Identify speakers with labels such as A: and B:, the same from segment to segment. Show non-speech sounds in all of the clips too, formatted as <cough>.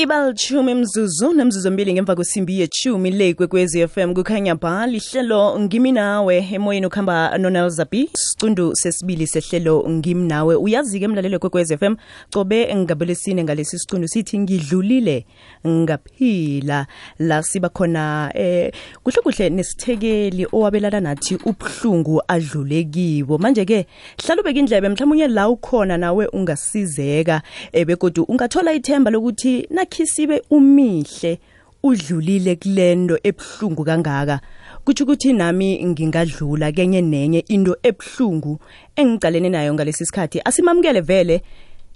A: ibalithumi mzuzu nemzuzu mbili ngemva kwesimbi yechumi le kwekwezi fm kukhanya ba lihlelo ngimi nawe emoyeni ukuhamba nonelzabi sicundu sesibili sehlelo ngimi nawe. Uyazi-ke mlalelo kwekwezi fm cobe ngabelesine ngalesi sicundu sithi ngidlulile ngaphila. La siba khona eh kuhle kuhle nesithekeli owabelana nathi ubuhlungu adlulekiwo manje-ke hlala ubeka indlebe mhlawumbe la ukhona nawe ungasizeka eh, begodu ungathola ithemba lokuthi nakhisibe umihle udlulile kulento ebuhlungu kangaka. Kutsho ukuthi nami ngingadlula kenye nenye into ebuhlungu engicalene nayo ngalesi sikhathi. Asimamukele vele.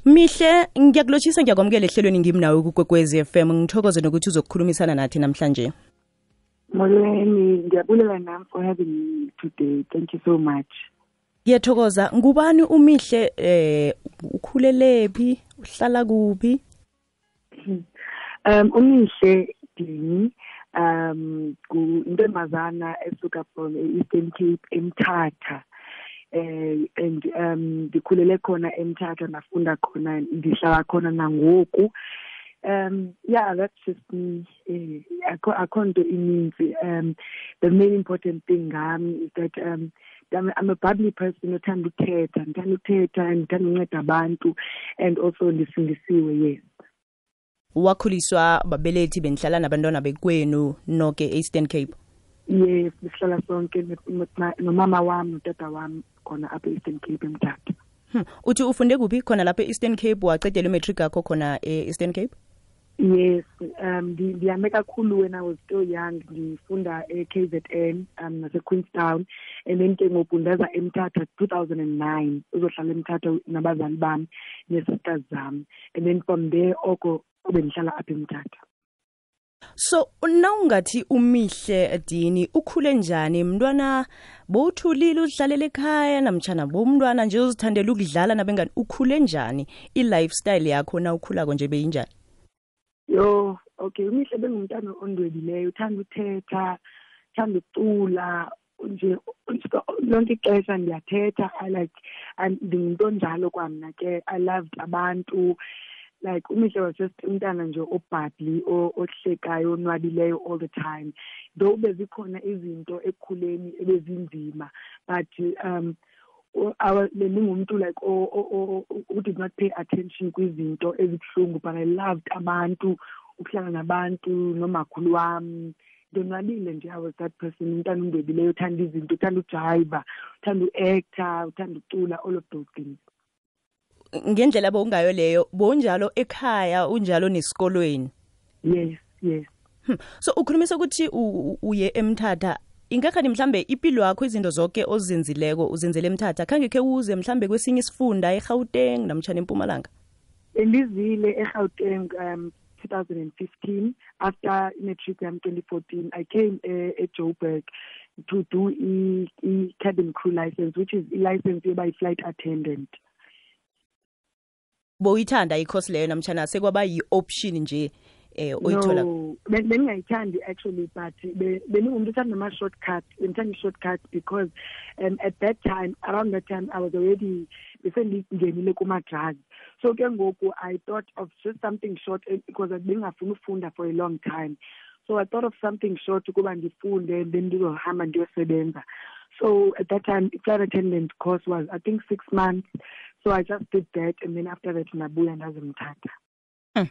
A: Mihle ngiyakulotshisa ngiyakwamukela ehlelweni ngimi nawe kukwekwezi FM ngithokoze nokuthi uzokukhulumisana nathi namhlanje.
B: Molweni, ngiyabulela nami for having me today. Thank you so much.
A: ngiyathokoza. Ngubani umihle eh ukhulelephi uhlala kuphi?
B: Um umihle Dini um kuntombazana esuka from Eastern Cape eMthatha. Eh and um ndikhulele khona eMthatha nafunda khona ndihlala khona nangoku. Um yeah that's just me. Eh akho akho nto ininzi um the main important thing ngami is that um I'm, I'm a bubbly person othanda ukuthetha ndithanda ukuthetha ndithanda unceda abantu and also ndisindisiwe yes
A: wakhuliswa babelethi benihlala nabantwana bekwenu noke eastern cape?
B: Yes sihlala sonke nomama wami notata wami khona apha e-eastern cape emthatha
A: hmm. uthi ufunde kuphi khona lapha e-eastern cape? Wacedela imatric akho khona e-eastern cape?
B: Yes um ndi- ndiyame kakhulu when i was still young. Ndifunda e-k z n um nase-queenstown. And then ke ngoku ndaza emthatha two thousand and nine uzohlala emthatha nabazali bami nee-sisters zam and then from there oko bendihlala apha emthatha.
A: So nawungathi umihle dini ukhule njani? Mntwana bowuthulile uzidlalela ekhaya namtshana bomntwana nje uzithandela ukudlala nabengani ukhule njani? I-lifestyle yakho na ukhulako nje beyinjani?
B: Yo okay umihle bengumntana ondwebileyo uthanda uthetha uthanda ucula nje lonke ixesha ndiyathetha i like ndingumntu onjalo kwamna ke i loved abantu like umihle was just umntana nje obhabli ohlekayo onwabileyo all the time. Though bezikhona izinto ekukhuleni ebezinzima but um bengingumuntu like who did not pay attention kwizinto ezibuhlungu but i loved abantu ukuhlala nabantu nomakhulu wami ndonwabile nje i was that person umntana undwebileyo uthanda izinto uthanda ujayiva uthanda u-actor uthanda ucula all of those things.
A: Ngendlela bowungayo leyo bowunjalo ekhaya unjalo nesikolweni?
B: Yes yes.
A: Hmm. so ukhulumisa ukuthi uye emthatha. Ingakhani mhlambe impilo yakho izinto zonke ozenzileko uzenzele emthatha. Khange khe uze mhlambe kwesinye isifunda egauteng namtshana empumalanga.
B: Bendizile egauteng um 2015 after matric yam 2014 i came uh, ejoburg to do i-cabin crew license which is i-license yoba yi-flight attendant.
A: Boyithanda ikhosi leyo namtshana sekwaba yi-option nje eh oyithola.
B: No bengingayithandi actually but beningumntu uthanda ama-shortcut bendithanda i-shortcut because um, at that time around that time i was already besendigenile kuma-drugs. So ke ngoku i thought of just something short because bengingafuni ufunda for a long time. So i thought of something short ukuba ndifunde then ndizohamba ndiyosebenza so at that time i-flight attendant course was i think six months so i just did that and then after that ndabuya ndazimthatha.
A: Hmm.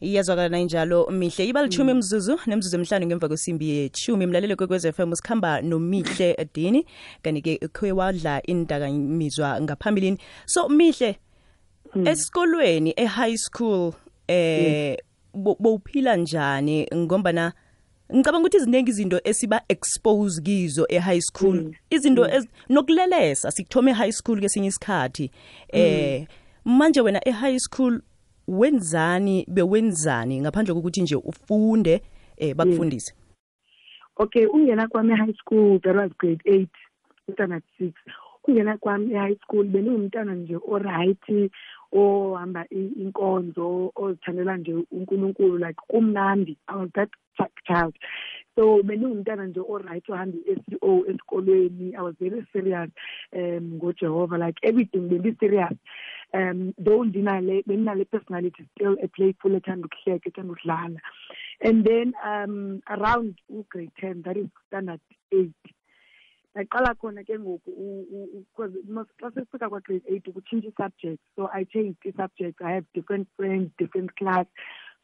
A: iyazwakala nayinjalo mihle. Iba lithumi mzuzu nemzuzu emhlanu ngemva kwesimbi yechumi mlalelo kwekwez f m sikhamba nomihle dini kanti-ke khe wadla indakamizwa ngaphambilini. So mihle
B: Hmm.
A: esikolweni e-high school eh bowuphila njani? Ngombana ngicabanga ukuthi iziningi izinto esiba expose kizo e-high school
B: Mm.
A: izinto mm. nokulelesa sikuthoma e-high school kesinye isikhathi mm. eh manje wena e-high school wenzani bewenzani ngaphandle kokuthi nje ufunde eh bakufundise
B: okay ungena kwami e-high school that was grade eight standard six ungena kwami e-high school beningumntana nje oright ohamba i- inkonzo ozithandela nje unkulunkulu like kumnandi. I was that ch- child. So bendingumntana nje orayithi ohamba i-s o esikolweni. I was very serious um ngojehova. Like everything bendi-serious. Um though ndinale bendinale personality still eplayful ethanda ukuhleka ethanda ukudlala. And then um around ugrade ten that is standard eight ndaqala khona ke ngoku because xa sesifika kwa-grade eight kutshintsha i-subject. So i changed i-subject i have different friends different class.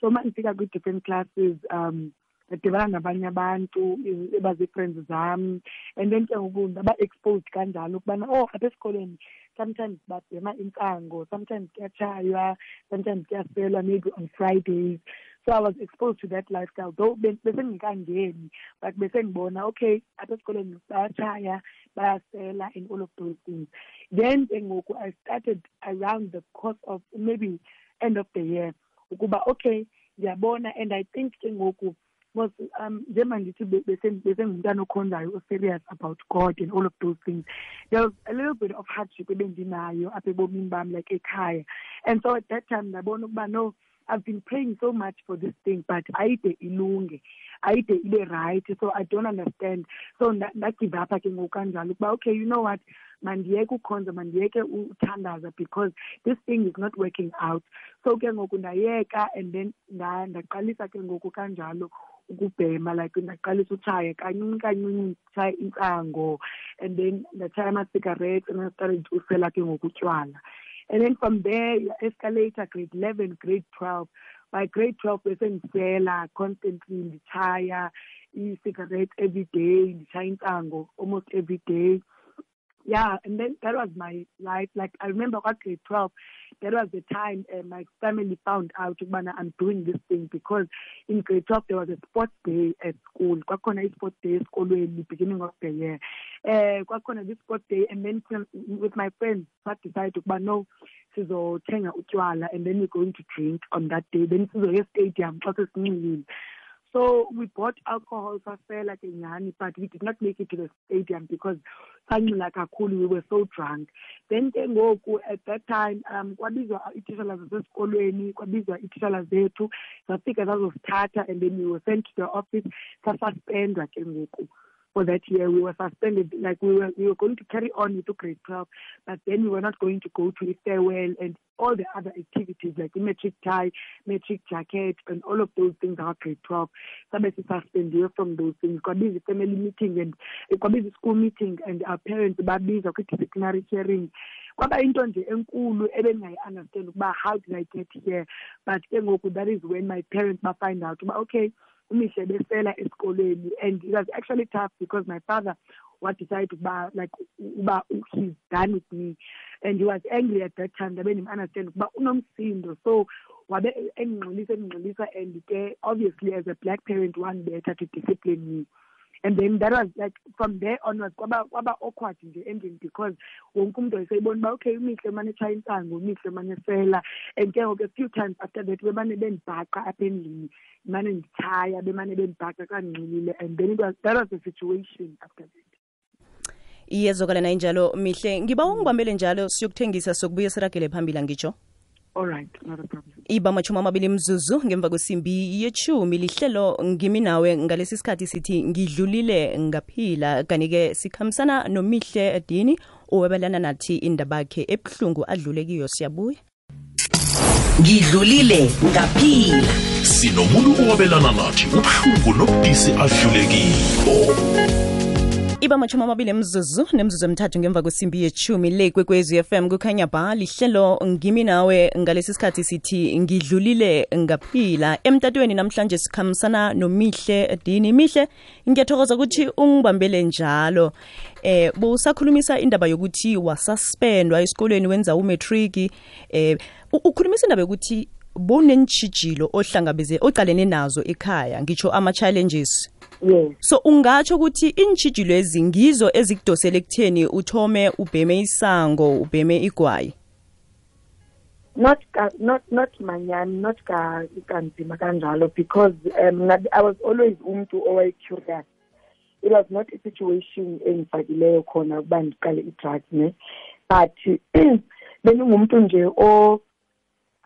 B: So uma ndifika kwi-different classes um ndadibana nabanye abantu ebazii-friends zam. And then ke ngoku ndaba-exposed kanjalo ukubana oh apha esikolweni sometimes babhema intsango sometimes kuyatshaywa sometimes kuyaselwa maybe on fridays so i was exposed to that lifestyle. Though be- besengikangeni but besengibona okay apha esikolweni bayatshaya bayasela and all of those things. Then ke ngoku i started around the course of maybe end of the year ukuba okay ndiyabona and i think ke ngoku was um njengoba ndithi be- bese- besengumntana okhonzayo o-serious about god and all of those things there was a little bit of hardship ebendinayo apha ebomini bam like ekhaya. And so at that time ndabona ukuba no i've been praying so much for this thing but ayide ilunge ayide ibe right. So i don't understand. So nda- ndagive apha ke ngoku okay you know what? Mandiyeke ukhonza mandiyeke uthandaza because this thing is not working out. So ke ngoku ndayeka and then nda- ndaqalisa ke ngoku kanjalo ukubhema like ndaqalisa utshaya kancinci kancinci nditshaya intsango and then ndatshaya ama-cigarettes and I started usela ke ngoku utywala and then from there ya-escalator grade eleven grade twelve. By grade twelve bese ndisela constantly nditshaya i-cigarette every day nditshaya intsango almost every day yeah and then that was my life. Like i remember what grade 12 that was the time uh, my family found out ukubana i'm doing this thing because in grade 12 there was a sports day at school. Kwakhona i-sports day esikolweni beginning of the year. Uh kwakhona this sports day and then with my friends sadecide ukuba no sizothenga utywala and then we're going to drink on that day. Then sizoya estadium xa sesinxilile so we bought alcohol sasela ke nyhani but we did not make it to the stadium because sanxila kakhulu we were so drunk. Then ngoku at that time um kwabizwa iititshala zasesikolweni kwabizwa iititshala zethu zafika zazosithatha and then we were sent to the office. Sasuspendwa ke ngoku for that year we were suspended. Like we were we were going to carry on the grade 12 but then we were not going to go to the farewell and all the other activities like the matric tie matric jacket and all of those things are grade 12 sabe sisuspendiwe from those things. Kwabiza i-family meeting and kwabiza i-school meeting and our parents babizwa kwi-disciplinary hearing. Kwaba into nje enkulu ebendingayi-understand ukuba how did i get here? But ke ngoku that is when my parents bafind out uba okay umihle besela esikolweni and it was actually tough because my father wadecide ukuba like uba he's done with me. And he was angry at that time ndabe ndim-understand ukuba unomsindo. So wabe endingxolisa endingxolisa and ke obviously as a black parent one better to discipline me and then that was like from there onwards kwaba kwaba awkward nje endlini because wonke umuntu wayeseyibona uba okay umihle umane etshaya intsango umihle umane sela and ke ngoku few times after that bemane bendibhaqa apha endlini bemane nditshaya bemane bendibhaqa kandingxilile and then it was, that was the situation after that.
A: Iyezwakala nayo njalo mihle. Ngiba ungibambele njalo siyokuthengisa sokubuye siragele phambili angitsho
B: all right not a problem.
A: Iba amashumi amabili mzuzu ngemva kwesimbi yechumi lihlelo ngimi nawe ngalesi sikhathi sithi ngidlulile ngaphila. Kanti-ke sikhambisana nomihle dini owebelana nathi indaba yakhe ebuhlungu adlule kiyo. Siyabuya.
C: Ngidlulile ngaphila.
D: Sinomuntu owabelana nathi ubuhlungu nobudisi adlulekiko
A: iba amashumi amabili emzuzu nemzuzu emthathu ngemva kwesimbi yechumi. Le kwekwezi fm kukhanya ba lihlelo ngimi nawe ngalesi sikhathi sithi ngidlulile ngaphila. Emtatweni namhlanje sikhambisana nomihle dini. Mihle ngiyathokoza ukuthi ungibambele njalo. Eh busakhulumisa indaba yokuthi wasuspendwa esikolweni wenza umatric. Eh ukhulumisa indaba yokuthi bonentshijilo ohlangabeze ocalene nazo ekhaya ngitsho ama-challenges
B: yes.
A: So ungatsho ukuthi iintshijilo ezi ngizo ezikudosele ekutheni uthome ubheme isango ubheme igwayi?
B: Not not not manyani not ka kanzima kanjalo because um i was always umuntu owaye-curious it was not a situation engifakileyo khona ukuba ndiqale i-drugs ne? But <clears throat> bendingumuntu nje o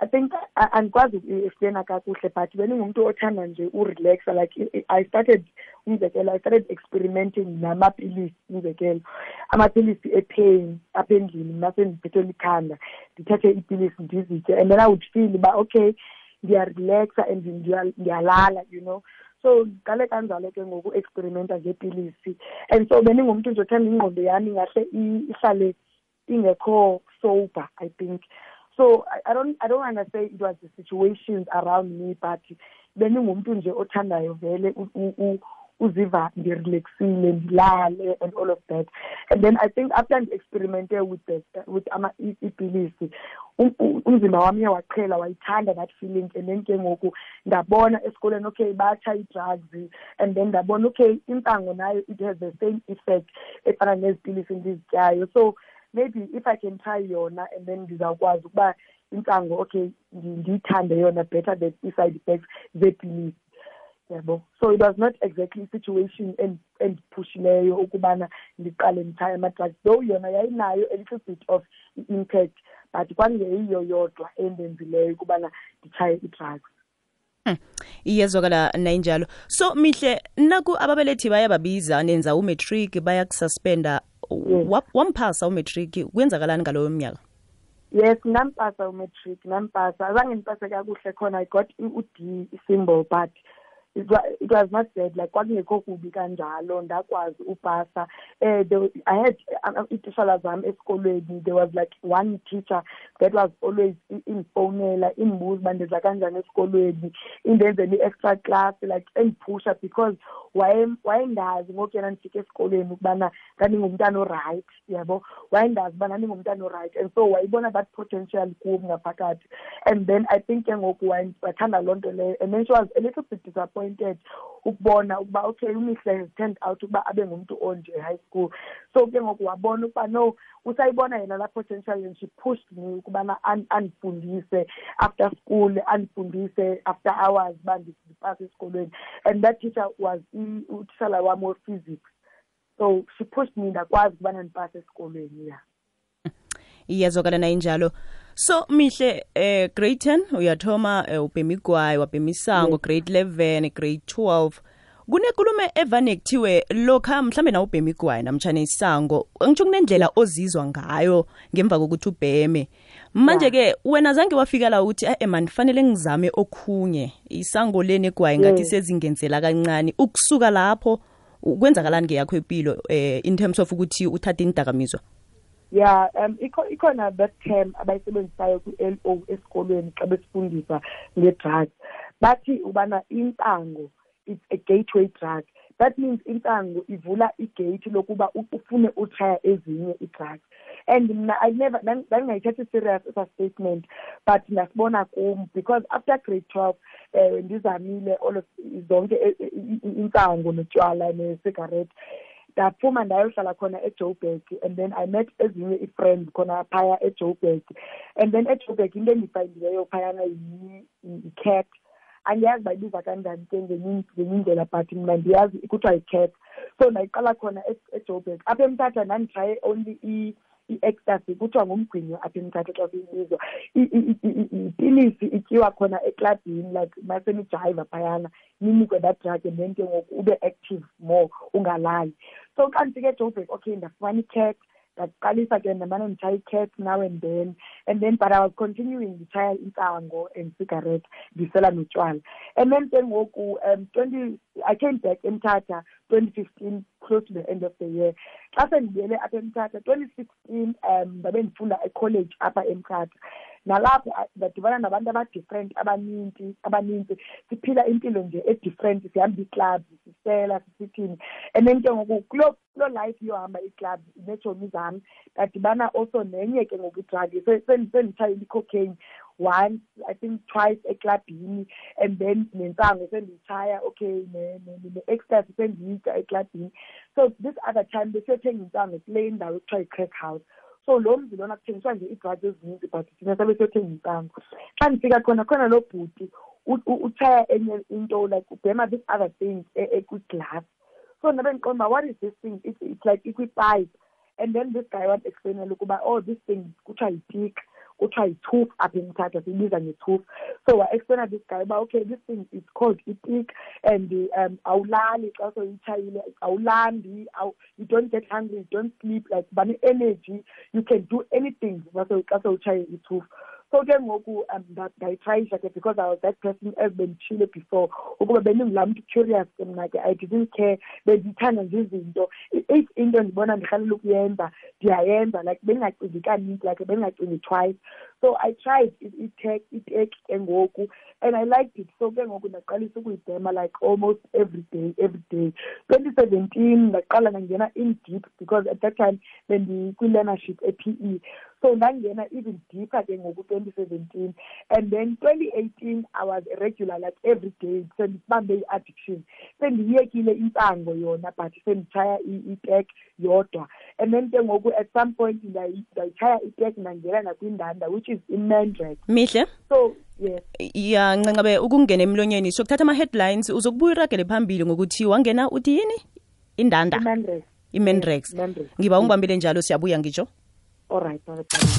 B: i think a- andikwazi ukuexplaina kakuhle but bendingumntu othanda nje urelaxa like i- i- i started umzekelo i started experimenting namapilisi umzekelo. Amapilisi epain apha endlini mna sendiphethwe likhanda ndithathe iipilisi ndizitye and then i would feel uba okay ndiyarelaxa and ndiya- ndiyalala you know. So ndiqale kanjalo ke ngoku experimenta ngeepilisi and so bendingumntu nje othanda ingqondo yami ingahle i- ihlale ingekho sober i think. So I, I don't I don't wanna say it was the situations around me but bendingumntu nje othandayo vele uziva ndirelaxile ndilale and all of that. And then i think after ndi-experimente with the with ama i- iipilisi um- u- umzimba wami uye waqhela wayithanda that feeling. And then ke ngoku ndabona esikolweni okay batsha ii-drugs and then ndabona okay intsango nayo it has the same effect efana nezi pilisi ndizityayo so maybe if i can try yona and then ndizawukwazi ukuba intsango okay ndiyithande yona better than i-side effects zeepilisi yabo? So it was not exactly i-situation end- endiphushileyo ukubana ndiqale nditshaye ama-drugs though yona yayinayo a little bit of i-impact but kwangeyiyo yodwa endenzileyo ukubana nditshaye i-drugs.
A: Iyezwakala nayinjalo. So mihle naku ababelethi bayababiza nenza umatric bayakususpenda Wa- wamphasa umatric kwenzakalani ngaloyo mnyaka?
B: Yes ngampasa umatric ngampasa azange ngipase kakuhle khona i got u-d symbol but it was, it was not bad like kwakungekho kubi kanjalo ndakwazi upasa. Um was- i had um, itishala zam esikolweni. There was like one teacher that was always indifowunela indibuza uba ndenza kanjani esikolweni. Indenzela i-extra class like endiphusha because waye- wayendazi ngoku yena ndifika esikolweni ukubana ndandingumntana orayithi yabo? Wayendazi uba ndandingumntana orayithi and so wayibona that potential kum ngaphakathi. And then i think ke ngoku wathanda loo nto leyo and then she was a little bit disappointed ukubona ukuba okay umihle has turned out ukuba abe ngumntu onje e-high school. So ke ngoku wabona ukuba no usayibona yena laa potential and she pushed me ukubana an- andifundise after school andifundise after hours uba ndipase esikolweni. And that teacher was i- utishala wam we-physics. So she pushed me ndakwazi ukubana ndipase esikolweni ya <laughs>
A: iyezwakala nayinjalo. So mihle eh grade 10 uyathoma eh, ubhema igwayi wabhema isango grade 11 grade 12 kunenkulumo evane kuthiwe lokha mhlambe na ubhema igwayi namtshana isango ngitsho kunendlela ozizwa ngayo ngemva kokuthi ubheme. Manje-ke wena zange wafika la uthi e mani fanele ngizame okhunye. Isango leni egwayi ngathi
B: Yes.
A: sezingenzela kancane ukusuka lapho kwenzakalani ngeyakho impilo eh in terms of ukuthi uthathe indakamizwa?
B: Ya um ikho ikhona that term abayisebenzisayo kwi-l o esikolweni xa besifundisa nge-drug. Bathi ubana intsango it's a gateway drug. That means intsango ivula igate lokuba ufune utraya ezinye ii-drugs. And mna i never ndan- ndandingayithathi serious esa statement but ndasibona kum because after grade twelve um ndizamile of zonke intsango notywala nesigarethi ndaphuma ndayohlala khona ejoburg and then i met ezinye ii-friends khona phaya ejoburg. And then ejoburg into endiyifayindileyo phayana yi- yi-cat andiyazi bayibiza kanjani ke ngenye indlela but mna ndiyazi kuthiwa yi-cat. So ndayiqala khona e- ejoburg. Apha emthatha ndanditraye only i-ecstasy kuthiwa ngumgwinyo apha emthatha xa kuyibizwa. I- i- i- i- ipilisi ityiwa khona eklabhini like masenijayiva phayana ninikwe that drug and then ke ngoku ube active more ungalali. So xa ndifike ejoburg okay ndafumana i-cat ndaqalisa ke ndamane nditshaya i-cat now and then and then but i was continuing nditshaya intsango and cigarette ndisela notywala and then ke ngoku um twenty i came back emthatha twenty fifteen close to the end of the year. Xa sendibuyele apha emthatha twenty sixteen um ndabe ndifunda ekholeji apha emthatha nalapho ah, a- ndadibana nabantu abadifferent abaninzi abaninzi. Siphila impilo nje edifferent sihamba iiclubs sisela sisithini. And then ke ngoku kuloo life yohamba iiclubs neetshomi zam ndadibana also nenye ke ngoku idrag senditshayile icocaine once i think twice eklabhini. And then nentsango sendiyitshaya okay ne- ne- ne- ne-ecstasy sendiyitya eklabhini. So this other time besiyothenga intsango kule indawo ekuthiwa yi-crack house so lo mzi lona kuthengiswa nje iidragi ezininzi but thina sabe siyothenga xa ndifika khona khona loo bhuti utshaya enye into like ubhema this other thing e- ekwiglass so ndabe ndiqonda uba what is this thing? It's, it's like ikwipipe and then this guy was explainela ukuba oh this thing kuthiwa yitik kuthiwa yi-tooth apha emthatha siyibiza nge-tooth. So wa-explaina this guy uba okay this thing is called itik and um awulali xa soyitshayile awulambi you don't get hungry you don't sleep like uba ne-energy you can do anything xa sowutshaye i-tooth so ke ngoku um nda- ndayitrayisha ke because i was that person as benditshile before. Ukuba bendingulaa mntu curious ke mna ke i didn't care. Bendithanda nje izinto. If into ndibona ndirhalela ukuyenza ndiyayenza. Like bendingacingi kaninzi like bendingacingi twice so i tried i- itek itek ke ngoku and i liked it so ke ngoku ndaqalisa ukuyidema like almost every day every day twenty seventeen ndaqala ndangena in deep because at that time bendikwi-learnership e-p e so ndangena even deeper ke ngoku twenty seventeen and then twenty eighteen i was a regular like every day sendisibambe i-addiction sendiyiyekile intsango yona but senditshaya i- itek yodwa and then ke ngoku at some point ndayi- ndayitshaya itek ndangena nakwindanda which is imandrak
A: mihle?
B: So yes.
A: Ya ncancabe ukungena emlonyeni sokuthatha ama-headlines uzokubuya uragele phambili ngokuthi wangena uthi yini? Indanda.
B: Imandrak
A: i-menrex
B: Menrex.
A: ngiba ungibambile njalo siyabuya ngitsho.
B: All right not a problem.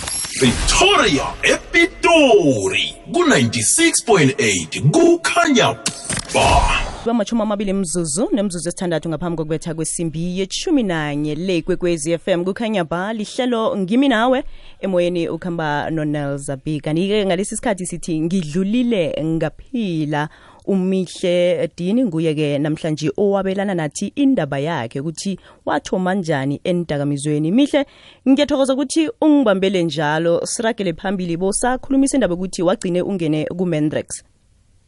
D: Victoria Epitori ku96.8 kukhanya ba
A: bamachumi amabili mzuzu nemzuzu esithandathu ngaphambi kokubetha kwesimbi yeshumi nanye le kwekwezi fm kukhanya ba lihlelo ngimi nawe emoyeni ukuhamba nonelzabi kanti-ke ngalesi sikhathi sithi ngidlulile ngaphila. Umihle dini nguye-ke namhlanje owabelana nathi indaba yakhe ukuthi wathoma njani endakamizweni mihle ngiyathokoza ukuthi ungibambele njalo siragele phambili bosakhulumisa indaba ukuthi wagcine ungene ku-menrex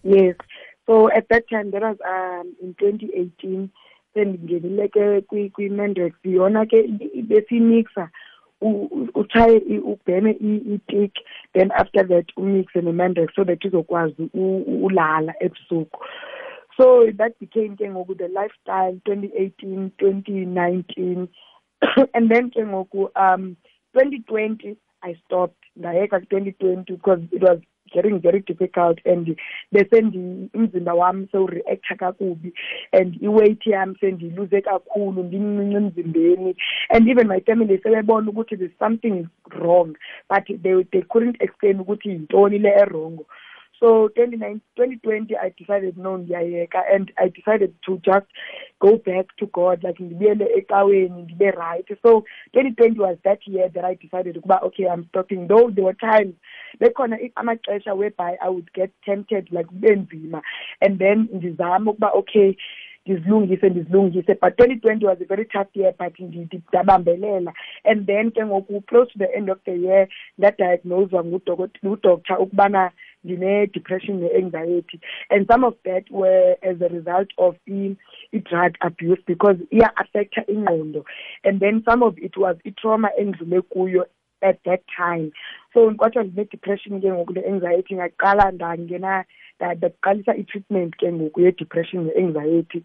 B: Yes. So at that time, that was um, in 2018. Sendingenile ke kwi kwi Mendex yona ke besimixa u- u- uchaye i- ubheme itik then after that umixe ne-mendex so that izokwazi u- u- ulala ebusuku so that became ke ngoku the lifestyle 2018 2019 <coughs> and then ke ngoku um 2020 i stopped ndayeka ku-2020 because it was getting very difficult and bese ndi umzimba wami sewureacta kakubi and iweight yami sendiyiluze kakhulu ndimncinci emzimbeni. And even my family sebebona ukuthi there's something wrong but they, they couldn't explain ukuthi yintoni le erongo so 29 2020 i decided no ndiyayeka and i decided to just go back to god like ndibuyele ecaweni ndibe right. So 2020 was that year that i decided okay i'm stopping. Though there were times bekhona amaxesha whereby i would get tempted like kube nzima. And then ndizame ukuba okay ndizilungise ndizilungise but 2020 was a very tough year but ndabambelela and then ke ngoku close to the end of the year ndadiagnoswa ngudoctor ukubana ndine-depression ne-anxiety and some of that were as a result of i-drug abuse because iya-affecta ingqondo. And then some of it was i-trauma endlule kuyo at that time. So kwathiwa ndine-depression ke ngoku ne-anxiety ngaqala nda- ndaqalisa i-treatment ke ngoku ye-depression ne-anxiety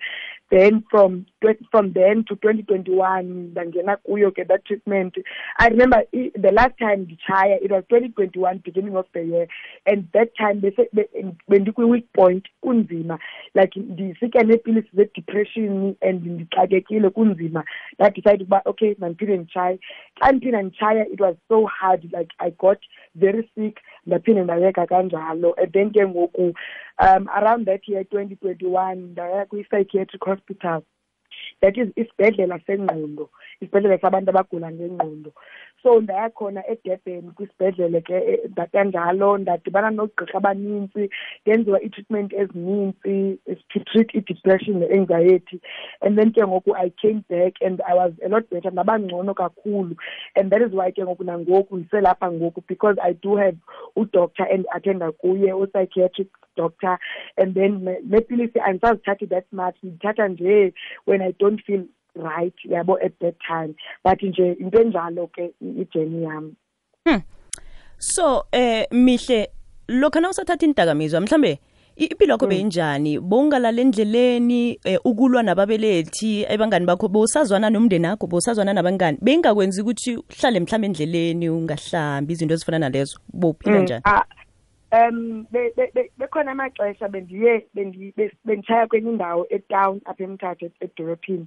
B: then from from then to 2021 ndangena kuyo ke that treatment. I remember the last time nditshaya it was 2021 beginning of the year. And that time bese- be- bendikwi-weak point kunzima. Like ndisitya neepilisi ze-depression and ndixakekile kunzima. Ndadicide ukuba okay mandiphinde nditshaye xa ndiphinda it was so hard. Like i got very sick ndaphinde ndayeka kanjalo. And then ke ngoku um around that year 2021 ndaya kwi-psychiatric hospital. That is isibhedlela sengqondo isibhedlela sabantu abagula ngengqondo so ndaya khona edurban kwisibhedlele ke eh, kanjalo ndadibana noogqirha abanintsi ndenziwa ii-treatment ezininzi to treat i-depression ne-anxiety and then ke ngoku i came back and i was a lot better ndabangcono kakhulu and that is why ke ngoku nangoku ndiselapha ngoku because i do have udoctor endiathenda kuye u-psychiatric doctor and then ne- neepilisi andisazithathi that much ndithatha nje when i don't feel right yabo at that time. But nje into enjalo ke i- ijeni yami.
A: So eh mihle lokho na usathatha indakamizwa mhlambe impilo yakho beyinjani? Bowungalala endleleni eh, ukulwa nababelethi ebangani bakho bowusazwana nomndeni akho bowusazwana nabangani beyingakwenzi ukuthi uhlale mhlawumbe endleleni ungahlambi izinto ezifana nalezo. Bowuphila njani?
B: Ah, um be- be- be- be- bekhona amaxesha bendiye bendi- bes- benditshaya kwenye indawo etown apha emthatha edolophini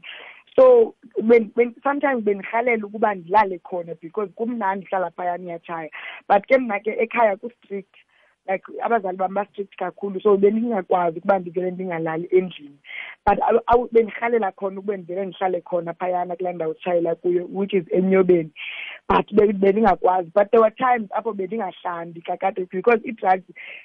B: so ben, ben, sometimes bendirhalela ukuba ndilale khona because kumnandi hlala phaya ndiyatshaya but ke mna ke ekhaya ku-strict. Like abazali bam ba-strict kakhulu so bendingakwazi ukuba ndivele ndingalali endlini. But bendirhalela khona ukuba ndivele ndihlale khona phayana kulaa ndawo utshayela kuyo which is enyobeni. But be- bendingakwazi but there were times apho bendingahlandi kakade because ii-drugs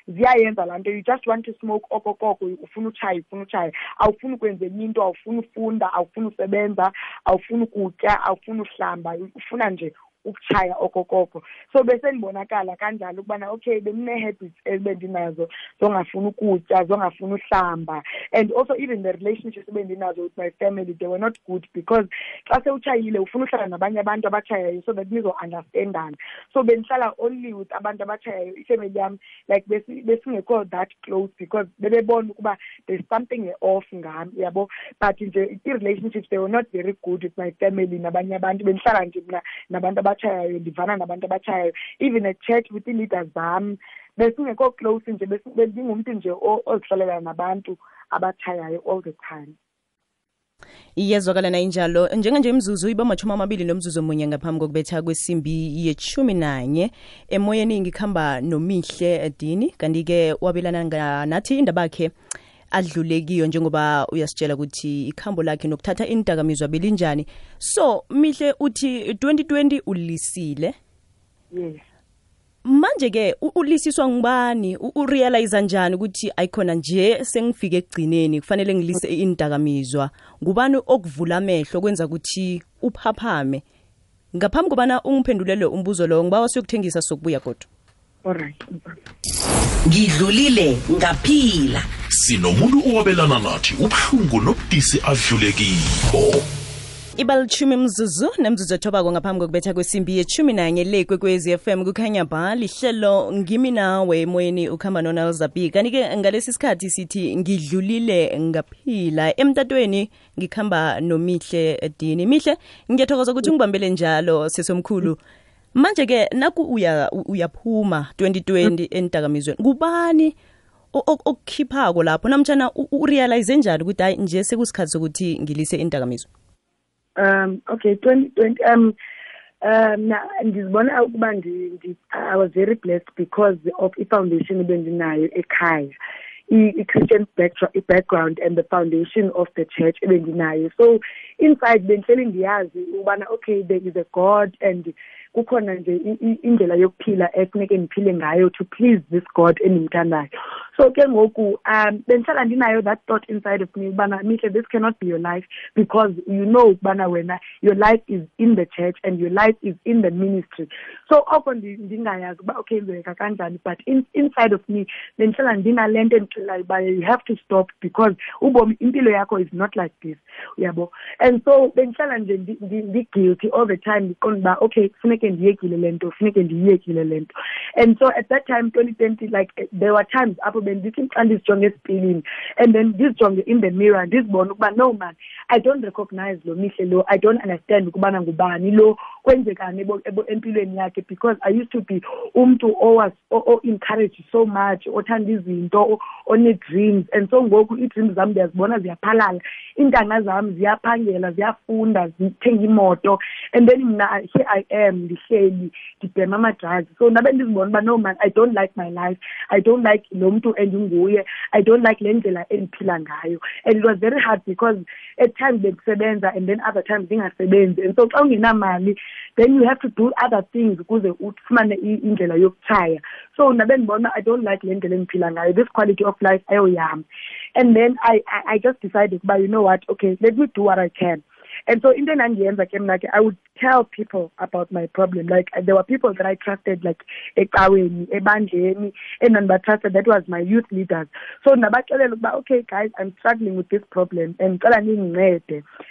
B: ziyayenza laa nto. You just want to smoke okokoko ufuna utshaya ufuna utshaya. Awufuni ukwenza enye into awufuni ufunda awufuni usebenza awufuni ukutya awufuni uhlamba ufuna nje ukutshaya okokoko so bese ndibonakala kanjalo ukubana okay bendinee-habits ebendinazo zongafuni ukutya zongafuni uhlamba. And also even the relationships ebendinazo with my family they were not good because xa sewutshayile ufuna uhlala nabanye abantu abatshayayo so that nizo-understandana. So bendihlala only with abantu abatshayayo ifamily yam like besingekho that close because bebebona ukuba there's something off ngam yabo? But nje ii-relationships they were not very good with my family nabanye abantu. Bendihlala nje mna nabantu abatshayayo ndivana nabantu abatshayayo even at church with ii-leaders zam besingekho close nje besi- bendingumntu nje o- ozihlalela nabantu abatshayayo all the time.
A: Iyezwakala na injalo. Njenganje imzuzu iba machumi amabili nomzuzu omunye ngaphambi kokubetha kwesimbi yechumi nanye emoyeni ngikhamba nomihle dini. Kanti-ke wabelana nga- nathi indaba yakhe adlule kiyo njengoba uyasitshela ukuthi ikhambo lakhe nokuthatha indakamizwa belinjani. So mihle uthi 2020 ulisile?
B: Yes.
A: Manje-ke u- ulisiswa ngubani? U- urealize njani ukuthi ayikhona nje sengifike ekugcineni kufanele ngilise indakamizwa ngubani okuvula amehlo kwenza ukuthi uphaphame? Ngaphambi kobana ungiphendulele umbuzo lowo ngiba siyokuthengisa sokubuya kodwa.
B: All right
C: ngidlulile ngaphila.
D: Sinomuntu owabelana nathi ubuhlungu nobudisi adlule kibo
A: ibalitshumi mzuzu nemzuzu ethobako ngaphambi kokubetha kwesimbi yechumi nanye le kwekwezi FM kukhanya ba lihlelo ngimi nawe emoyeni ukhamba nonalzabi kanti-ke ngalesi sikhathi sithi ngidlulile ngaphila. Emtatweni ngikhamba nomihle dini. Mihle ngiyathokoza ukuthi ungibambele njalo sesomkhulu manje-ke naku uya- u- uyaphuma 2020 entakamizweni kubani o- o- okukhiphako lapho? Namtshana u- urealize njani ukuthi hayi nje sekusikhathi sokuthi ngilise indakamizwa
B: um okay twenty twenty um um na ndizibona ukuba ndi- ndi- i was very blessed because of i-foundation ebendinayo ekhaya. I- i-christian backdra- i-background and the foundation of the church ebendinayo. So inside bendihleli ndiyazi ukubana okay there is a god and kukhona nje indlela yokuphila ngayo to please this god endimthandayo. So ke ngoku um bendihlala ndinayo that thought inside of me ubana mihle this cannot be your life because you know ukubana wena your life is in the church and your life is in the ministry. So oko ndingayazi uba okay kanjani but in, inside of me bendihlala ndinale nto endixelayo uba you have to stop because ubomi impilo yakho is not like this uyabo? And so bendihlala nje all the time ndiqonda uba okay funeke ndiyekile le nto funeke ndiyiyekile le nto. And so at that time twenty twenty like there were times apho bendithi xa ndizijonge esipilini and then ndizijonge in the mirror ndizibone ukuba no man i don't recognize lo mihle lo. I don't understand ukubana ngubani lo. Kwenzekani empilweni yakhe because i used to be umntu o-encourage so much othanda izinto one-dreams and so ngoku ii-dreams zam ndiyazibona ziyaphalala. Iintanga zam ziyaphangela ziyafunda zithenga imoto. And then mna here i am ndihleli ndibhema ama-drugs. So ndabe ndizibona uba no man i don't like my life. I don't like lo mntu endinguye. I don't like le ndlela endiphila ngayo. And it was very hard because at times bendisebenza and then other times ndingasebenzi. And so xa ungenamali then you have to do other things ukuze ufumane indlela yokutshaya. So ndabe ndibona i don't like le ndlela endiphila ngayo. This quality of life ayoyam and then I, I, I just decided ukuba you know what? Okay let me do what i can. And so into endandiyenza ke mna ke i would tell people about my problem. Like there were people that i trusted like ecaweni ebandleni endandibatrusted that was my youth leaders. So ndabaxelela ukuba okay guys i'm struggling with this problem and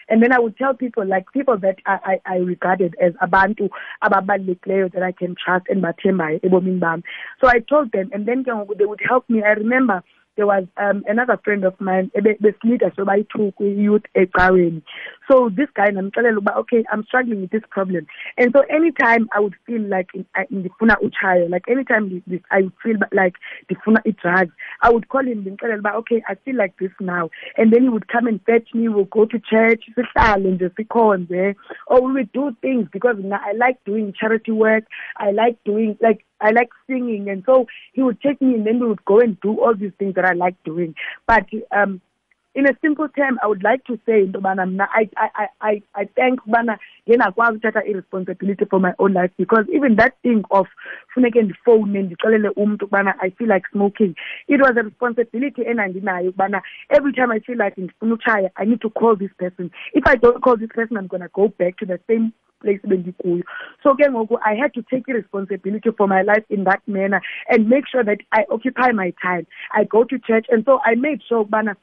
B: and then i would tell people like people that i, I, I regarded as abantu ababalulekileyo that i can trust and bathembayo ebomini so i told them and then they would help me. I remember there was um, another friend of mine besilida sobayi-two kwi-youth ecaweni. So this guy namxelela ukuba okay i'm struggling with this problem. And so anytime i would feel like I- ndifuna utshayo like anytime i would feel like ndifuna i-drugs i would call him ndimxelela uba okay i feel like this now. And then he would come and fetch me we'll go to church sihlale nje sikhonze. Or we would do things because mna i like doing charity work i like doing like I like singing, and so he would take me, and then we would go and do all these things that I like doing. But um, in a simple term, I would like to say into yobana I I I I I thank ubana ngendakwazi uthatha i-responsibility for my own life because even that thing of funeke ndifowune ndixelele umntu ukubana I feel like smoking it was a responsibility endandinayo ukubana every time I feel like ndifuna utshaya I need to call this person if I don't call this person I'm gonna go back to the same place bendikuyo so ke ngoku i had to take responsibility for my life in that manner and make sure that i occupy my time i go to church and so i made sure ubana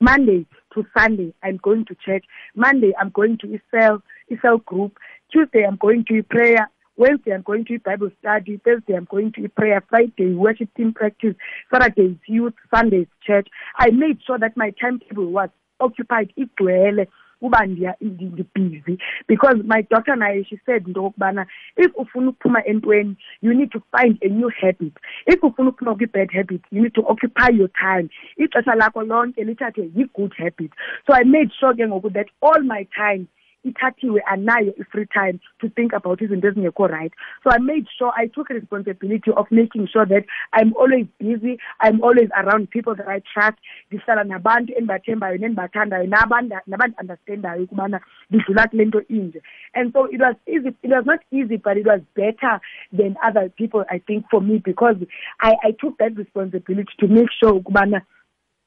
B: monday to sunday i'm going to church monday i'm going to isel isel group tuesday i'm going to prayer Wednesday, I'm going to Bible study. Thursday, I'm going to prayer. Friday, worship team practice. Saturday, youth. Sunday, church. I made sure that my timetable was occupied igcwele uba ndiya ndi- ndi-busy because my daughter naye she said into yokubana if ufuna ukuphuma entweni you need to find a new habit. If ufuna uphuma kwi-bad habit you need to occupy your time. Ixesha lakho lonke lithathe yi-good habit so i made sure ke ngoku that all my time ithathiwe anayo i-free time to think about izinto ezingekho right. So i made sure i took responsibility of making sure that i'm always busy i'm always around people that i trust. Ndihlala nabantu endibathembayo nendibathandayo nabandiunderstandayo ukubana ndidlula kule nto inje. And so it was easy it was not easy but it was better than other people i think for me because i, I took that responsibility to make sure ukubana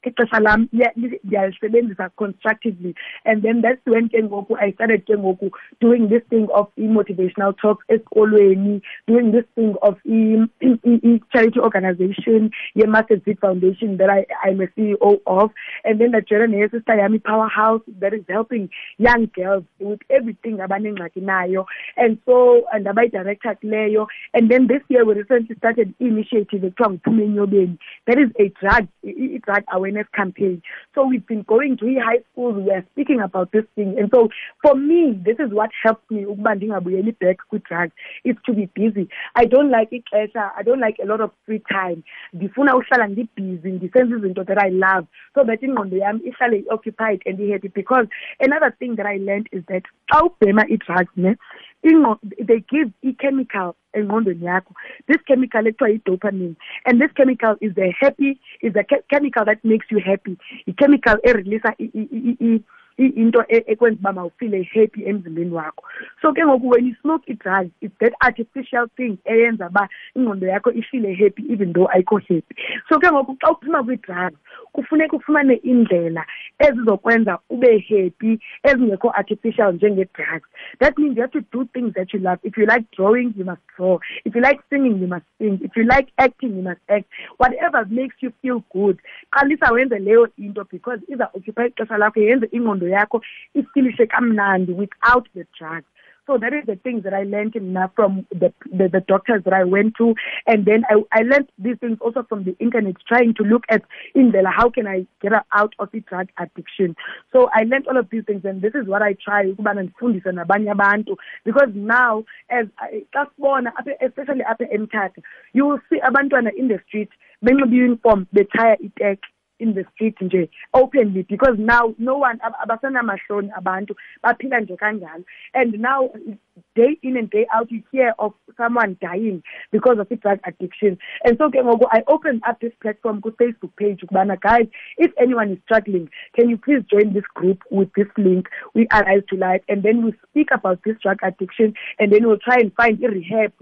B: ixesha lam ndiyalisebenzisa constructively. And then that's when ke ngoku i started ke ngoku doing this thing of i-motivational talks esikolweni doing this thing of i-charity organization ye-market Seed foundation that I, i'm a ceo of. And then ndajoyina neyesister yami powerhouse that is helping young girls with everything abanengxaki nayo. And so ndabayi-director kuleyo. And then this year we recently started i-initiative ekuthiwa nguphume enyobeni. That is a drug i- i- drug awareness campaign. So we've been going to high schools we are speaking about this thing. And so for me this is what helps me ndingabuyeli back kwi-drugs is to be busy. I don't like ixesha i don't like a lot of free time. Ndifuna uhlala ndibhizi ndisenza izinto that i love so that yam ihlale i-occupied and i-happy. Because another thing that i learned is that xa ubhema ii-drugs ne ingqo- they give i-chemical engqondweni yakho. This chemical ekuthiwa yi-dopamine and this chemical is a happy is a chemical that makes you happy. I-chemical ereleasa into ekwenza uba mawufile happy emzimbeni wakho. So ke ngoku when you smoke i-drugs it's that artificial thing eyenza uba ingqondo yakho ifile happy even though ayikho happy. So ke ngoku xa uphuma kwi-drugs kufuneka ufumane indlela ezizokwenza ube happy ezingekho artificial njenge-drugs. That means you have to do things that you love. If you like drawing you must draw. If you like singing you must sing. If you like acting you must act. Whatever makes you feel good qalisa wenze leyo into because iza occupy ixesha lakho yenze ingqondo yakho ifilishe kamnandi without the drugs. So that is the things that I learned in, uh, from the, the the doctors that I went to, and then I I learned these things also from the internet, trying to look at in the how can I get out of the drug addiction. So I learned all of these things, and this is what I try because now as I- especially apha eMthatha, you will see abantwana in the street benxibe uniform betshaya itek in the street nje openly because now no one ab- abasenamahloni abantu baphila nje kanjalo. And now day in and day out you hear of someone dying because of drug addiction. And so ke ngoku i opened up this platform ku-facebook page ukubana guys if anyone is struggling can you please join this group with this link? We arise to life and then we speak about this drug addiction and then we'll try and find a rehab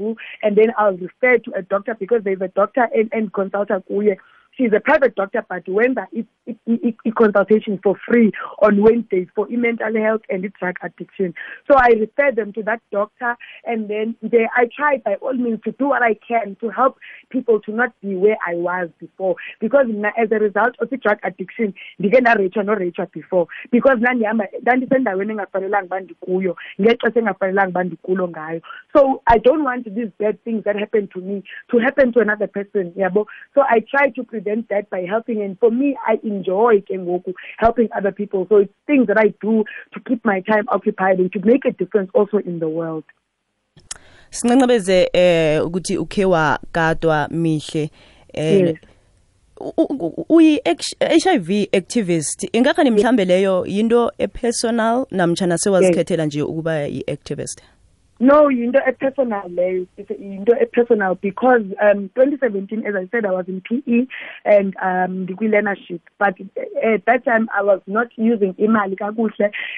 B: and then i'll refer to a doctor because there's a doctor and, and consultant kuye she's a private doctor but wenza i- i- i- i- consultation for free on Wednesdays for mental health and drug addiction. So I refer them to that doctor and then they, I try by all means to do what I can to help people to not be where I was before. Because as a result of the drug addiction ndike ndareyitshwa noreyitshwa before. Because ndandihamba ndandisendaweni engafanelanga uba ndikuyo ngexesha engafanelanga uba ndikulo ngayo. So i don't want these bad things that happen to me to happen to another person yabo? So i try to prevent prevent that by helping and for me i enjoy Kengoku, helping other people. So it's things that i do to keep my time occupied and to make a difference also in the world.
A: Sincancabeze eh ukuthi ukhe wakadwa mihle eh uyi HIV activist ingakho mhlambe leyo into epersonal namtjana sewazikhethela nje ukuba i-activist
B: No, yinto e-personal leyo. A- yinto because um 2017, as I said, I was in PE and um learnership. But uh, at that time, I was not using imali.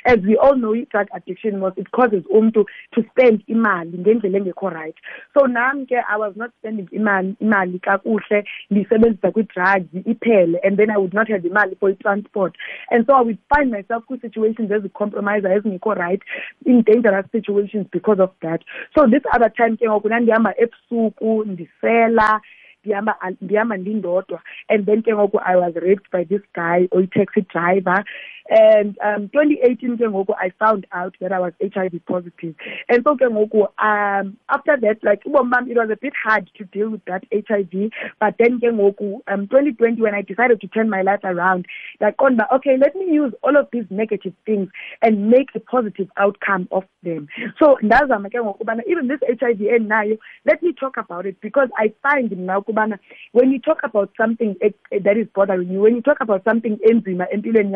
B: As we all know, drug addiction was it causes umntu to spend imali ngendlela engekho right. So nami ke I was not spending imali imali kakuhle ndisebenzisa kwi-drugs iphele and then I would not have imali for i-transport. And so I would find myself kwi-situations ezicompromise ezingekho right in dangerous situations because of that. So this other time ke ngoku ndandihamba ebusuku ndisela ndihamba ndihamba ndindodwa. And then ke ngoku i was raped by this guy oyi-taxi driver. And um 2018 ke ngoku i found out that i was hiv positive. And so ke ngoku um after that like it was a bit hard to deal with that hiv but then ke ngoku um 2020 when i decided to turn my life around ndaqonda uba okay let me use all of these negative things and make a positive outcome of them. So ndazama ke ngokubana even this hiv endinayo let me talk about it. Because i find mna ukubana when you talk about something that is bothering you when you talk about something enzima empilweni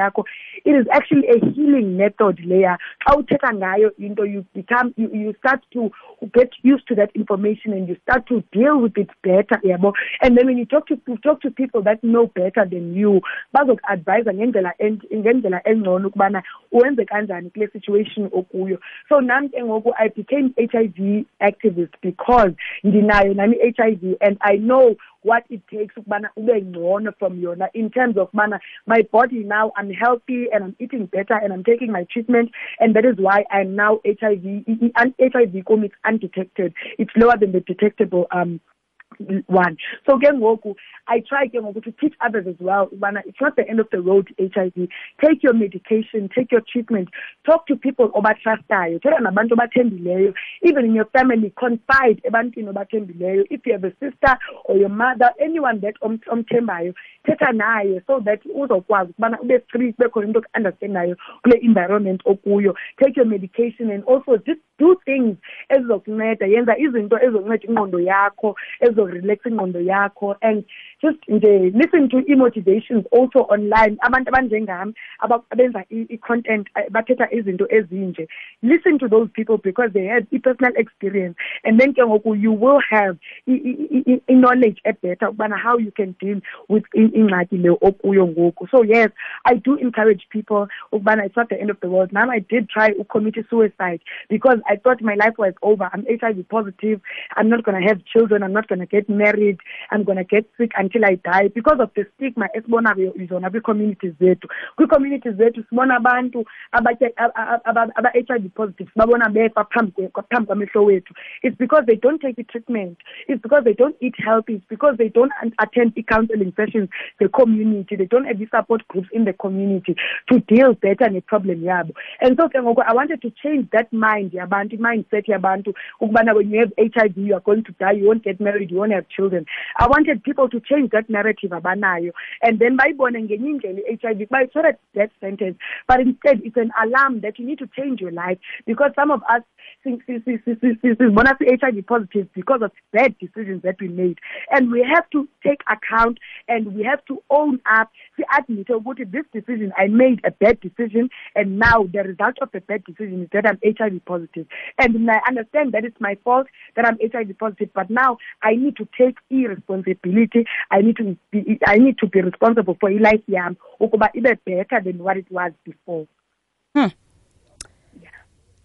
B: it is actually a healing method leya xa uthetha ngayo into you become you, you start to get used to that information and you start to deal with it better yabo? And then when you talk to talk to people that know better than you bazoku-advisa ngendlela en- ngendlela engcono ukubana uwenze kanjani kule situation okuyo. So nami ke ngoku i became hiv activist because ndinayo nami i-hiv and i know what it takes ukubana ube ngcono from yona in terms of mana my body now i'm healthy and i'm eating better and i'm taking my treatment and that is why i'm now hiv I- hiv it's undetected. It's lower than the detectable um one. So ngoku i try ngoku to teach others as well ubana it's not the end of the road hiv take your medication take your treatment. Talk to people obatrustayo. Thetha nabantu obathembileyo. Even in your family confide ebantwini obathembileyo. If you have a sister or your mother anyone that om- omthembayo thetha naye so that uzokwazi ukubana ube free kube khona into understandayo kule environment okuyo. Take your medication and also just do things ezizokunceda yenza izinto ezizokunceda ingqondo yakho ezizorelax ingqondo yakho. And just nje listen to i-motivations also online. Abantu abanjengami aba- abenza i-content bathetha izinto ezinje. Listen to those people because they had i-personal experience. And then ke ngoku you will have i-knowledge ebetter ukubana how you can deal with ingxaki le okuyo ngoku. So yes i do encourage people ukubana it's not the end of the world. Now i did try ucommit suicide because i thought my life was over. I'm hiv positive. I'm not going to have children. I'm not going to get married. I'm going to get sick until i die. Because of the stigma esibona zona kwii-communities zethu. Kwii-communities zethu sibona abantu abatye- a- a- aba- aba-hiv positive sibabona befa phambi kwamehlo wethu. It's because they don't take the treatment. It's because they don't eat healthy. It's because they don't attend i-counseling sessions the community. They don't have i-support groups in the community to deal better ne-problem yabo. And so i wanted to change that mind yabantu i-mindset yabantu ukubana when you have hiv you are going to die you won't get married you won't have children. I wanted people to change that narrative abanayo and then bayibone ngenye indlela i-hiv kuba it's not a death sentence. But instead it's an alarm that you need to change your life because some of us si- si- si- si- si- si- sizibona si-hiv positive because of bad decisions that we made. And we have to take account and we have to own up. Si-admit ukuthi this decision i made a bad decision and now the result of the bad decision is that i'm hiv positive and i understand that it's my fault that i'm hiv positive but now i need to take irresponsibility. I need to be, i need to be responsible for life yam ukuba ibe better than what it was before. Hmm.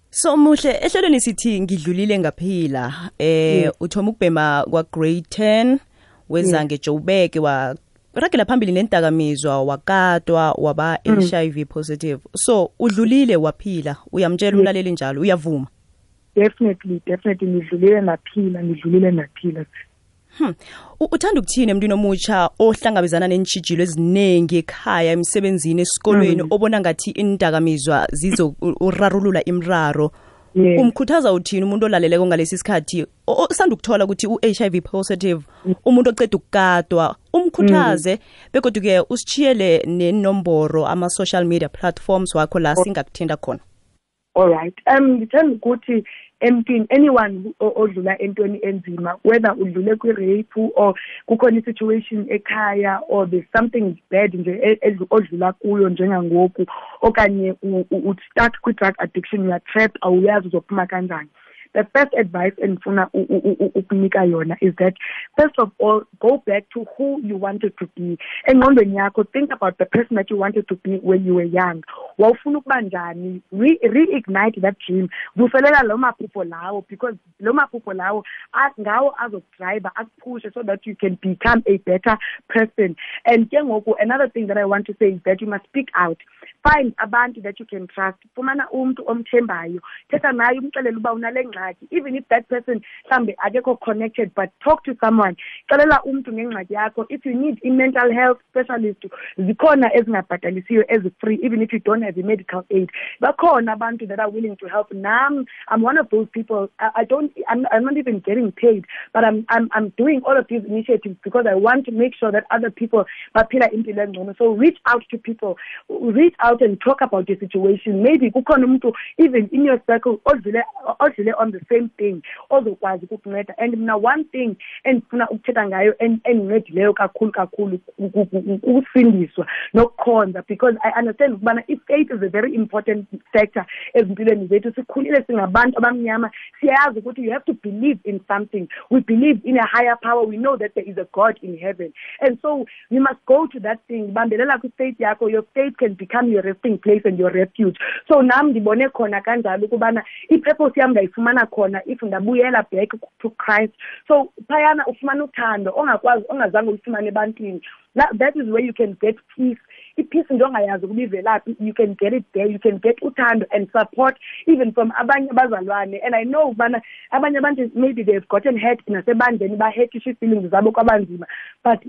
A: so muhle ehlelweni sithi ngidlulile ngaphila eh uthoma ukubhema kwa grade 10 wezange ngejobeke wa ragela phambili nentakamizwa wakatwa waba HIV positive. So udlulile waphila uyamtshela umlaleli njalo uyavuma
B: definitely definitely ngidlulile naphila ngidlulile naphila.
A: Hmm. U- uthanda ukuthini emntwini omutsha ohlangabezana neentshijilo eziningi ekhaya emsebenzini esikolweni obona ngathi indakamizwa zizo u- urarulula imraro?
B: Yes.
A: umkhuthaza uthini umuntu olaleleko ngalesi sikhathi? O- osanda ukuthola ukuthi u-HIV positive umuntu oceda ukukadwa umkhuthaze begodwa-ke usitshiyele nenomboro ama-social media platforms wakho la singakuthinda khona.
B: All right. Um ngithanda ukuthi emntwini anyone who- o- odlula entweni enzima whether udlule kwi-rape or kukhona i-situation ekhaya or there's something bad nje e- edlu- odlula kuyo njengangoku okanye u- u- ustuck kwi-drug addiction uyatrapped awuyazi uzophuma kanjani. The first advice endifuna ukunika yona is that first of all go back to who you wanted to be. Engqondweni yakho think about the person that you wanted to be when you were young. Wawufuna ukuba njani? Re- reignite that dream. Vuselela lo maphupho lawo because lo maphupho lawo a- ngawo azokudrayiva akuphushe so that you can become a better person. And ke ngoku another thing that i want to say is that you must speak out. Find abantu that you can trust. Fumana umntu omthembayo. Thetha naye umxelele uba unale even if that person mhlawumbe akekho connected but talk to someone. Xelela umntu ngengxaki yakho. If you need i-mental health specialist zikhona ezingabhatalisiyo ezi-free even if you don't have i-medical aid. Bakhona abantu that are willing to help. Nam i'm one of those people. I, I don't I'm, I'm not even getting paid but I'm, I'm i'm doing all of these initiatives because i want to make sure that other people baphila impilo engcono. So reach out to people. Reach out and talk about your situation. Maybe kukhona umuntu even in your circle odlule on the same thing ozokwazi ukukunceda. And mna one thing endifuna ukuthetha ngayo en- endincedileyo kakhulu kakhulu ku- ku- ku- ukusindiswa nokukhonza because i understand ukubana i-faith is a very important factor ezimpilweni zethu sikhulile singabantu abamnyama. Siyayazi ukuthi you have to believe in something. We believe in a higher power. We know that there is a god in heaven. And so we must go to that thing. Bambelela kwi-faith yakho. Your faith can become your resting place and your refuge. So nam ndibone khona kanjalo ukubana i-purpose yam ndayifumana khona if ndabuyela back to christ. So phayana ufumana uthando ongakwazi ongazange ulifumane ebantwini. That, is where you can get peace. I-peace into ongayazi ukuba ivelaphi you can get it there. You can get uthando and support even from abanye abazalwane. And i know ukubana abanye abantu maybe they've gotten hurt nasebandleni bahetisha ii-feelings zabo kwabanzima. But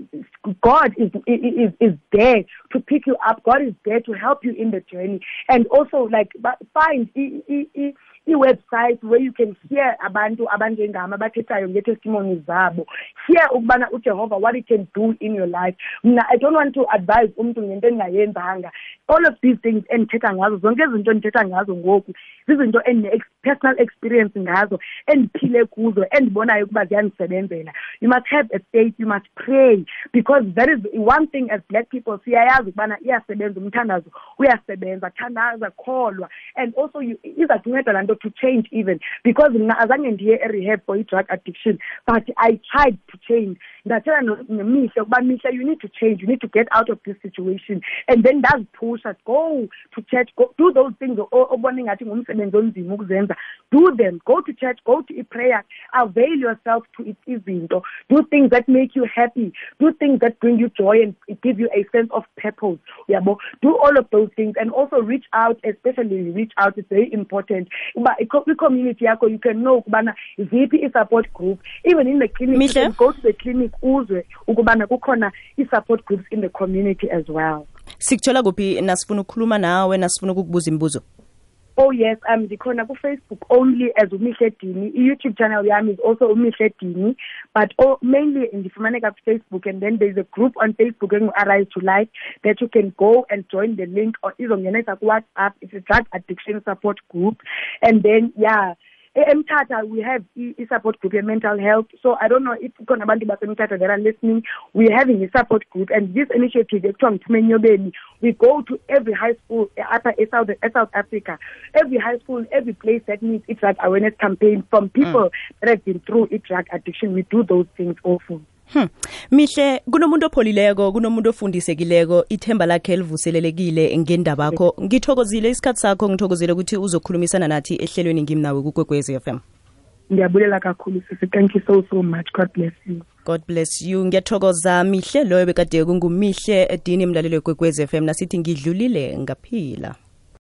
B: god is, is, is there to pick you up. God is there to help you in the journey. And also like find i- i- i- i-website where you can hear abantu abanjengam abathethayo ngeetestimonies zabo. Hear ukubana ujehova what he can do in your life. Mna i don't want to advise umntu ngento endingayenzanga all of these things endithetha ngazo zonke izinto endithetha ngazo ngoku zizinto endine-personal experience ngazo endiphile kuzo endibonayo ukuba ziyandisebenzela. You must have a faith you must pray because that is one thing as black people siyayazi ukubana iyasebenza umthandazo uyasebenza thandaza kholwa. And also you- iza kunceda laa nto to change even. Because azange ndiye erehab for i-drug addiction but i tried to change ndathetha nemihle ukuba mihle you need to change you need to get out of this situation. And then ndaziphusha go to church go, do those things obona ingathi ngumsebenzi onzima ukuzenza. Do them go to church go to i-prayer avail yourself to it izinto. Do things that make you happy do things that bring you joy and give you a sense of purpose yabo? Do all of those things and also reach out especially reach out is very important. Uba kwi-community yakho you can know ukubana ziphi i-support group even in the clinic you can go to the clinic uzwe ukubana kukhona i-support groups in the community as well
A: sikuthola kuphi nasifuna ukukhuluma nawe nasifuna ukukubuza imibuzo
B: Oh yes, um ndikhona ku-Facebook only as umihle dini. I-YouTube channel yami is also umihle dini, but oh, mainly ndifumaneka ku-Facebook and then there's a group on Facebook engu-Arise to Life that you can go and join the link or izongenisa ku-WhatsApp. It's a drug addiction support group. And then yeah, e- eMthatha we have i- i-support group ye-mental health. So I don't know if abantu baseMthatha that are listening. We're having a support group and this initiative ekuthiwa ngiphume enyobeni we go to every high school eSouth eSouth Africa, every high school, every place that needs a drug awareness campaign from people mm. that have been through a drug addiction. We do those things also.
A: Hmm. Mihle kunomuntu opholileko kunomuntu ofundisekileko ithemba lakhe livuselelekile ngendaba yakho ngithokozile isikhathi sakho ngithokozile ukuthi uzokhulumisana nathi ehlelweni ngimnawe kukwekwezi FM
B: Ndiyabulela kakhulu sisi. Thank you so so much. God bless you.
A: God bless you ngiyathokoza mihle loyo bekade kungumihle dini mlalelo kwekwezi FM nasithi ngidlulile ngaphila